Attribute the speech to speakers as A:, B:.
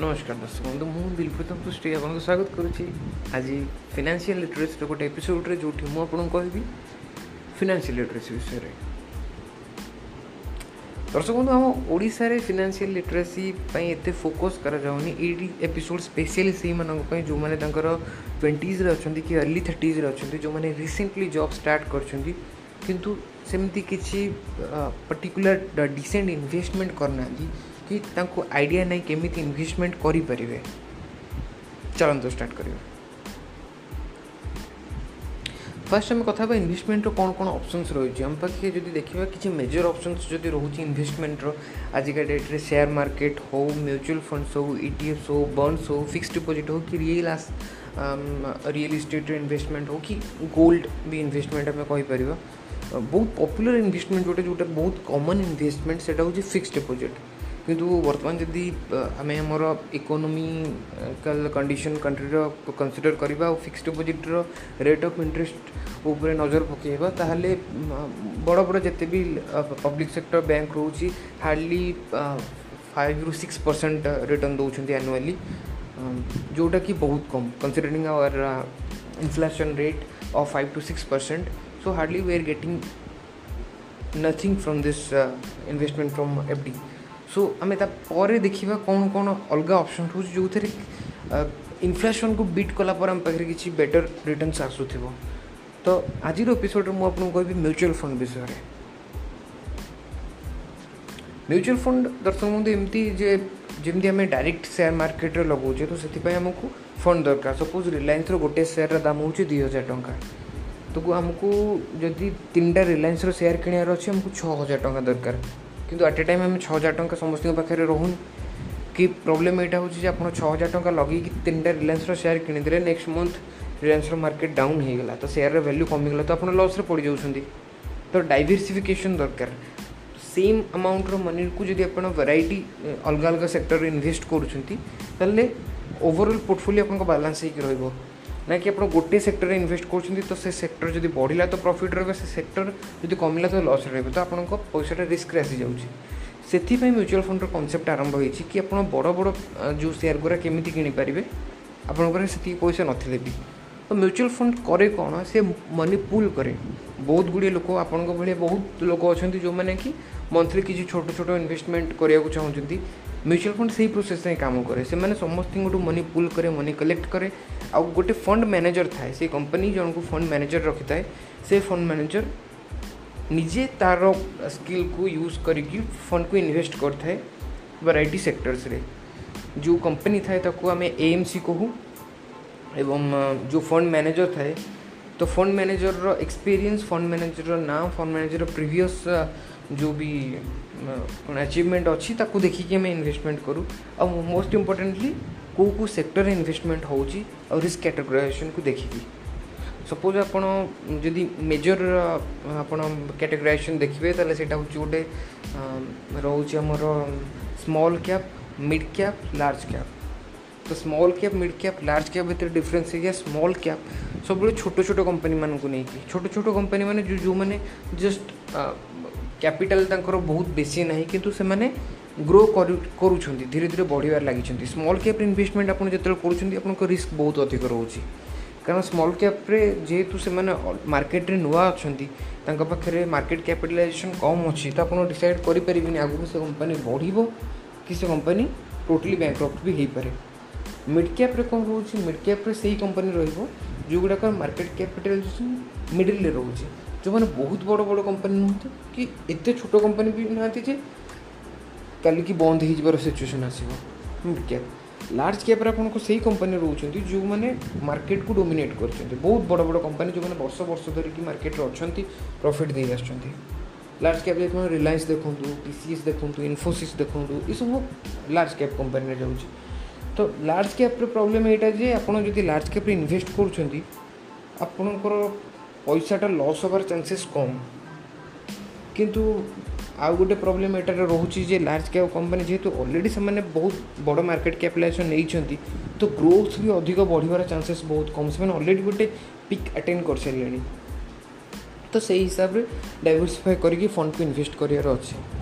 A: नमस्कार दर्शक बंधु तो मुझे दिलप्रीतम पृष्टि आपको स्वागत करुच्ची आज फिनान्सील लिटरेसी गोटे एपिसोड्रे जो आपको कहि फिनान्सी लिटरेसी विषय दर्शक बंधु आम ओडे फिनान्सील लिटरेसी एत फोकस करपिसोड स्पेशली से मानी जो मैंने ट्वेंटीज्रे अच्छा कि अर्ली थर्टिज्रे अच्छा जो मैंने रिसेंटली जब स्टार्ट करमती कि पर्टिकुला डिसेंट इनभेस्टमेंट करना କି ତାଙ୍କୁ ଆଇଡ଼ିଆ ନାହିଁ କେମିତି ଇନଭେଷ୍ଟମେଣ୍ଟ କରିପାରିବେ ଚାଲନ୍ତୁ ଷ୍ଟାର୍ଟ କରିବା ଫାର୍ଷ୍ଟ ଆମେ କଥା ହେବା ଇନଭେଷ୍ଟମେଣ୍ଟର କ'ଣ କ'ଣ ଅପସନ୍ସ ରହିଛି ଆମ ପାଖେ ଯଦି ଦେଖିବା କିଛି ମେଜର ଅପସନ୍ସ ଯଦି ରହୁଛି ଇନଭେଷ୍ଟମେଣ୍ଟର ଆଜିକା ଡେଟ୍ରେ ସେୟାର ମାର୍କେଟ୍ ହେଉ ମ୍ୟୁଚୁଆଲ୍ ଫଣ୍ଡସ୍ ହେଉ ଇ ଟି ଏଫ୍ ହେଉ ବଣ୍ଡସ୍ ହେଉ ଫିକ୍ସ ଡିପୋଜିଟ୍ ହେଉ କି ରିଏଲ୍ ରିଏଲ୍ ଇଷ୍ଟେଟ୍ରେ ଇନଭେଷ୍ଟମେଣ୍ଟ ହେଉ କି ଗୋଲ୍ଡ ବି ଇନଭେଷ୍ଟମେଣ୍ଟ ଆମେ କହିପାରିବା ବହୁତ ପପୁଲାର ଇନଭେଷ୍ଟମେଣ୍ଟ ଗୋଟେ ଯେଉଁଟା ବହୁତ କମନ୍ ଇନଭେଷ୍ଟମେଣ୍ଟ ସେଇଟା ହେଉଛି ଫିକ୍ସ ଡିପୋଜିଟ୍ କିନ୍ତୁ ବର୍ତ୍ତମାନ ଯଦି ଆମେ ଆମର ଇକୋନୋମିକାଲ୍ କଣ୍ଡିସନ୍ କଣ୍ଟ୍ରିର କନସିଡ଼ର୍ କରିବା ଆଉ ଫିକ୍ସଡ଼୍ ଡିପୋଜିଟ୍ର ରେଟ୍ ଅଫ୍ ଇଣ୍ଟରେଷ୍ଟ ଉପରେ ନଜର ପକାଇବା ତାହେଲେ ବଡ଼ ବଡ଼ ଯେତେ ବି ପବ୍ଲିକ୍ ସେକ୍ଟର ବ୍ୟାଙ୍କ ରହୁଛି ହାର୍ଡ଼ଲି ଫାଇଭ୍ରୁ ସିକ୍ସ ପରସେଣ୍ଟ ରିଟର୍ଣ୍ଣ ଦେଉଛନ୍ତି ଆନୁଆଲି ଯେଉଁଟାକି ବହୁତ କମ୍ considering our inflation rate of five to six percent so hardly we are getting nothing from this investment from F D सो आम तापर देखा कौन कौन अलग अप्सन रोज जो थे इनफ्लेसन को बीट कलापर आम पाखे कि बेटर रिटर्नस आसुव तो आज एपिशोड में मुझे तो कहि म्यूचुआल फंड विषय म्यूचुआल फंड दर्शक बंधु एमती जे जमी आम डायरेक्ट सेयार मार्केट लगे तो से आमको फंड दरकार सपोज रिलायंस गोटे सेयार दाम हो दुई हजार टाँह तो आमको जदि तीन टा रिलायंस सेयार किणार अच्छे आमको छः हजार टाँग दरकार କିନ୍ତୁ ଆଟ୍ ଏ ଟାଇମ୍ ଆମେ ଛଅ ହଜାର ଟଙ୍କା ସମସ୍ତଙ୍କ ପାଖରେ ରହୁନି କି ପ୍ରୋବ୍ଲେମ୍ ଏଇଟା ହେଉଛି ଯେ ଆପଣ ଛଅ ହଜାର ଟଙ୍କା ଲଗେଇକି ତିନିଟା ରିଲାଏନ୍ସର ସେୟାର କିଣିଦେଲେ ନେକ୍ସଟ ମନ୍ଥ ରିଲାଏନ୍ସର ମାର୍କେଟ୍ ଡାଉନ୍ ହୋଇଗଲା ତ ସେୟାରର ଭ୍ୟାଲ୍ୟୁ କମିଗଲା ତ ଆପଣ ଲସ୍ରେ ପଡ଼ିଯାଉଛନ୍ତି ତ ଡାଇଭର୍ସିଫିକେସନ୍ ଦରକାର ସେମ୍ ଆମାଉଣ୍ଟର ମନିକୁ ଯଦି ଆପଣ ଭେରାଇଟି ଅଲଗା ଅଲଗା ସେକ୍ଟରରେ ଇନଭେଷ୍ଟ କରୁଛନ୍ତି ତାହେଲେ ଓଭରଅଲ୍ ପୋର୍ଟଫୋଲିଓ ଆପଣଙ୍କ ବାଲାନ୍ସ ହେଇକି ରହିବ ନା କି ଆପଣ ଗୋଟିଏ ସେକ୍ଟରରେ ଇନଭେଷ୍ଟ କରୁଛନ୍ତି ତ ସେ ସେକ୍ଟର ଯଦି ବଢ଼ିଲା ତ ପ୍ରଫିଟ୍ ରହିବ ସେ ସେକ୍ଟର ଯଦି କମିଲା ତ ଲସ୍ରେ ରହିବ ତ ଆପଣଙ୍କ ପଇସାଟା ରିସ୍କରେ ଆସିଯାଉଛି ସେଥିପାଇଁ ମ୍ୟୁଚୁଆଲ୍ ଫଣ୍ଡର କନସେପ୍ଟ ଆରମ୍ଭ ହୋଇଛି କି ଆପଣ ବଡ଼ ବଡ଼ ଯେଉଁ ସେୟାର ଗୁଡ଼ା କେମିତି କିଣିପାରିବେ ଆପଣଙ୍କର ସେତିକି ପଇସା ନଥିଲେ ବି तो म्यूचुआल फंड करे कौन से मनी पुल करे बहुत गुड़े लोक आपण बहुत लोग अच्छा जो मैंने कि मंथली किसी छोट छोट इनभेस्टमेंट करा चाहते म्यूचुअल फंड से ही प्रोसेस ही कम कैर से समस्त मनी पुल कै मनी कलेक्ट करे आ गए फंड मैनेजर थाए से कंपनी जन को फंड मैनेजर रखि थाए से फंड मैनेजर निजे तार स्किल को यूज कर फंड को इनभेस्ट कर भर सेक्टर्स रे जो कंपनी थाए एम सी कहूँ एवं जो फंड मैनेजर थे तो फंड मैनेजर र एक्सपीरियंस फंड मैनेजर र नाम फंड मैनेजर र प्रिवियस जो भी अचिवमेंट अच्छी ताकू देखिकी आम इनभेस्टमेंट करूँ आ मोस्ट इंपोर्टाटली को कौ सेक्टर इनभेस्टमेंट हो रिस्क कैटेगराइजेसन को देखिकी सपोज ଆପଣ मेजर ମେଜର ଆପଣ କ୍ୟାଟେଗରାଇଜେସନ୍ ଦେଖିବେ ତାହେଲେ ସେଇଟା ହେଉଛି ଗୋଟେ ରହୁଛି ଆମର small cap mid cap large cap तो small cap mid cap large cap भितर डिफरेन्स है स्मॉल कैप सब छोट छोट कंपनी को नहीं कि छोट छोट कंपनी मैंने जो जो मैंने जस्ट कैपिटल बहुत बेसी ना कि ग्रो करूँ धीरे धीरे बढ़िवार लगी स्मल क्याप इनमेंट आज जो कर रिस्क बहुत अधिक रोचे कारण स्मल क्याप्रे जेहेतु से मार्केट नुआ अच्छा पाखे मार्केट कैपिटलाइजेसन कम अच्छे तो आप डिसाइड करें आगे से कंपनी बढ़ कि से कंपनी टोटली बैंक्रफ्ट भी हो पाए मिड क्यापे कौन रोज मिड क्यापे से ही कंपनी रोगुड़ाक मार्केट कैपिटल मिडिले रोज जो मैंने बहुत बड़ बड़ कंपनी नुहत कि एत छोट कंपनी भी ना कल की बंद हो सीचुएसन मिड क्या लार्ज क्यापे आप कंपनी रोचान जो मैंने मार्केट को डोमेट कर बहुत बड़ बड़ कंपनी जो मैंने वर्ष वर्ष धरिकी मार्केट अच्छा प्रफिट दे आस लार्ज क्याप रिलायस देखूँ टी सी एस देखूँ इनफोसीस्खु यू लार्ज कैप कंपनी जाऊँगी ତ ଲାର୍ଜ କ୍ୟାପ୍ର ପ୍ରୋବ୍ଲେମ୍ ଏଇଟା ଯେ ଆପଣ ଯଦି ଲାର୍ଜ କ୍ୟାପ୍ରେ ଇନଭେଷ୍ଟ କରୁଛନ୍ତି ଆପଣଙ୍କର ପଇସାଟା ଲସ୍ ହେବାର ଚାନ୍ସେସ୍ କମ୍ କିନ୍ତୁ ଆଉ ଗୋଟେ ପ୍ରୋବ୍ଲେମ୍ ଏଇଟାରେ ରହୁଛି ଯେ ଲାର୍ଜ କ୍ୟାପ୍ କମ୍ପାନୀ ଯେହେତୁ ଅଲରେଡ଼ି ସେମାନେ ବହୁତ ବଡ଼ ମାର୍କେଟ୍ କ୍ୟାପିଟାଲାଇଜେସନ୍ ନେଇଛନ୍ତି ତ ଗ୍ରୋଥ୍ ବି ଅଧିକ ବଢ଼ିବାର ଚାନ୍ସେସ୍ ବହୁତ କମ୍ ସେମାନେ ଅଲରେଡ଼ି ଗୋଟେ ପିକ୍ ଆଟେଣ୍ଡ କରିସାରିଲେଣି ତ ସେଇ ହିସାବରେ ଡାଇଭର୍ସିଫାଏ କରିକି ଫଣ୍ଡକୁ ଇନଭେଷ୍ଟ କରିବାର ଅଛି